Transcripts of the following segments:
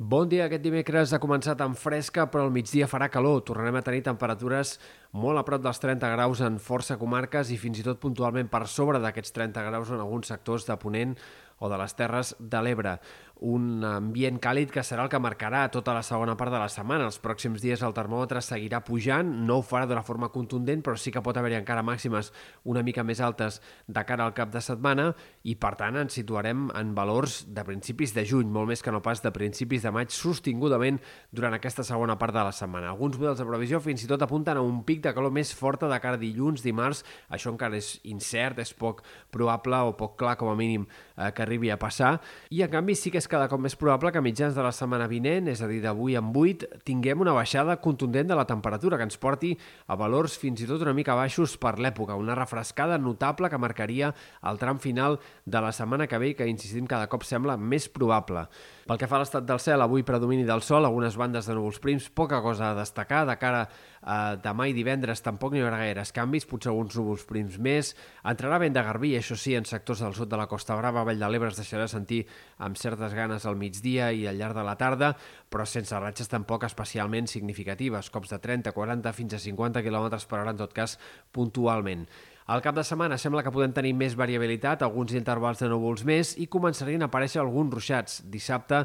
Bon dia. Aquest dimecres ha començat amb fresca, però al migdia farà calor. Tornarem a tenir temperatures molt a prop dels 30 graus en força comarques i fins i tot puntualment per sobre d'aquests 30 graus en alguns sectors de Ponent o de les Terres de l'Ebre. Un ambient càlid que serà el que marcarà tota la segona part de la setmana. Els pròxims dies el termòmetre seguirà pujant, no ho farà d'una forma contundent, però sí que pot haver-hi encara màximes una mica més altes de cara al cap de setmana i, per tant, ens situarem en valors de principis de juny, molt més que no pas de principis de maig, sostingudament durant aquesta segona part de la setmana. Alguns models de previsió fins i tot apunten a un pic de calor més forta de cara a dilluns, dimarts. Això encara és incert, és poc probable o poc clar, com a mínim, eh, que arribi a passar. I, en canvi, sí que és cada cop més probable que a mitjans de la setmana vinent, és a dir, d'avui en 8, tinguem una baixada contundent de la temperatura que ens porti a valors fins i tot una mica baixos per l'època, una refrescada notable que marcaria el tram final de la setmana que ve i que, insistim, cada cop sembla més probable. Pel que fa a l'estat del cel, avui predomini del sol, algunes bandes de núvols prims, poca cosa a destacar. De cara a demà i divendres tampoc n'hi haurà gaires canvis, potser alguns núvols prims més. Entrarà vent de garbí, això sí, en sectors del sud de la Costa Brava, Vall de l'Ebre es deixarà sentir amb certes ganes al migdia i al llarg de la tarda, però sense ratxes tampoc especialment significatives, cops de 30, 40 fins a 50 km per hora en tot cas puntualment. Al cap de setmana sembla que podem tenir més variabilitat, alguns intervals de núvols més i començarien a aparèixer alguns ruixats. Dissabte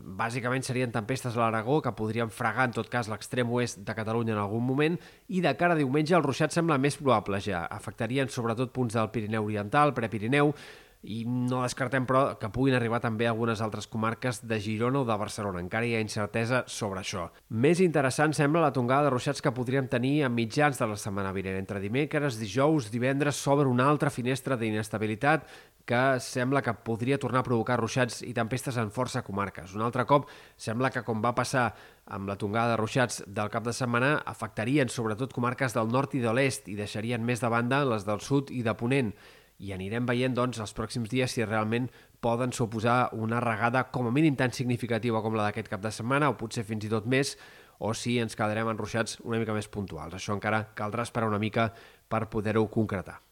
bàsicament serien tempestes a l'Aragó que podrien fregar en tot cas l'extrem oest de Catalunya en algun moment i de cara a diumenge el ruixat sembla més probable ja. Afectarien sobretot punts del Pirineu Oriental, Prepirineu, i no descartem, però, que puguin arribar també a algunes altres comarques de Girona o de Barcelona. Encara hi ha incertesa sobre això. Més interessant sembla la tongada de ruixats que podríem tenir a mitjans de la setmana vinent. Entre dimecres, dijous, divendres, s'obre una altra finestra d'inestabilitat que sembla que podria tornar a provocar ruixats i tempestes en força comarques. Un altre cop, sembla que com va passar amb la tongada de ruixats del cap de setmana, afectarien sobretot comarques del nord i de l'est i deixarien més de banda les del sud i de Ponent i anirem veient doncs, els pròxims dies si realment poden suposar una regada com a mínim tan significativa com la d'aquest cap de setmana o potser fins i tot més o si ens quedarem enruixats una mica més puntuals. Això encara caldrà esperar una mica per poder-ho concretar.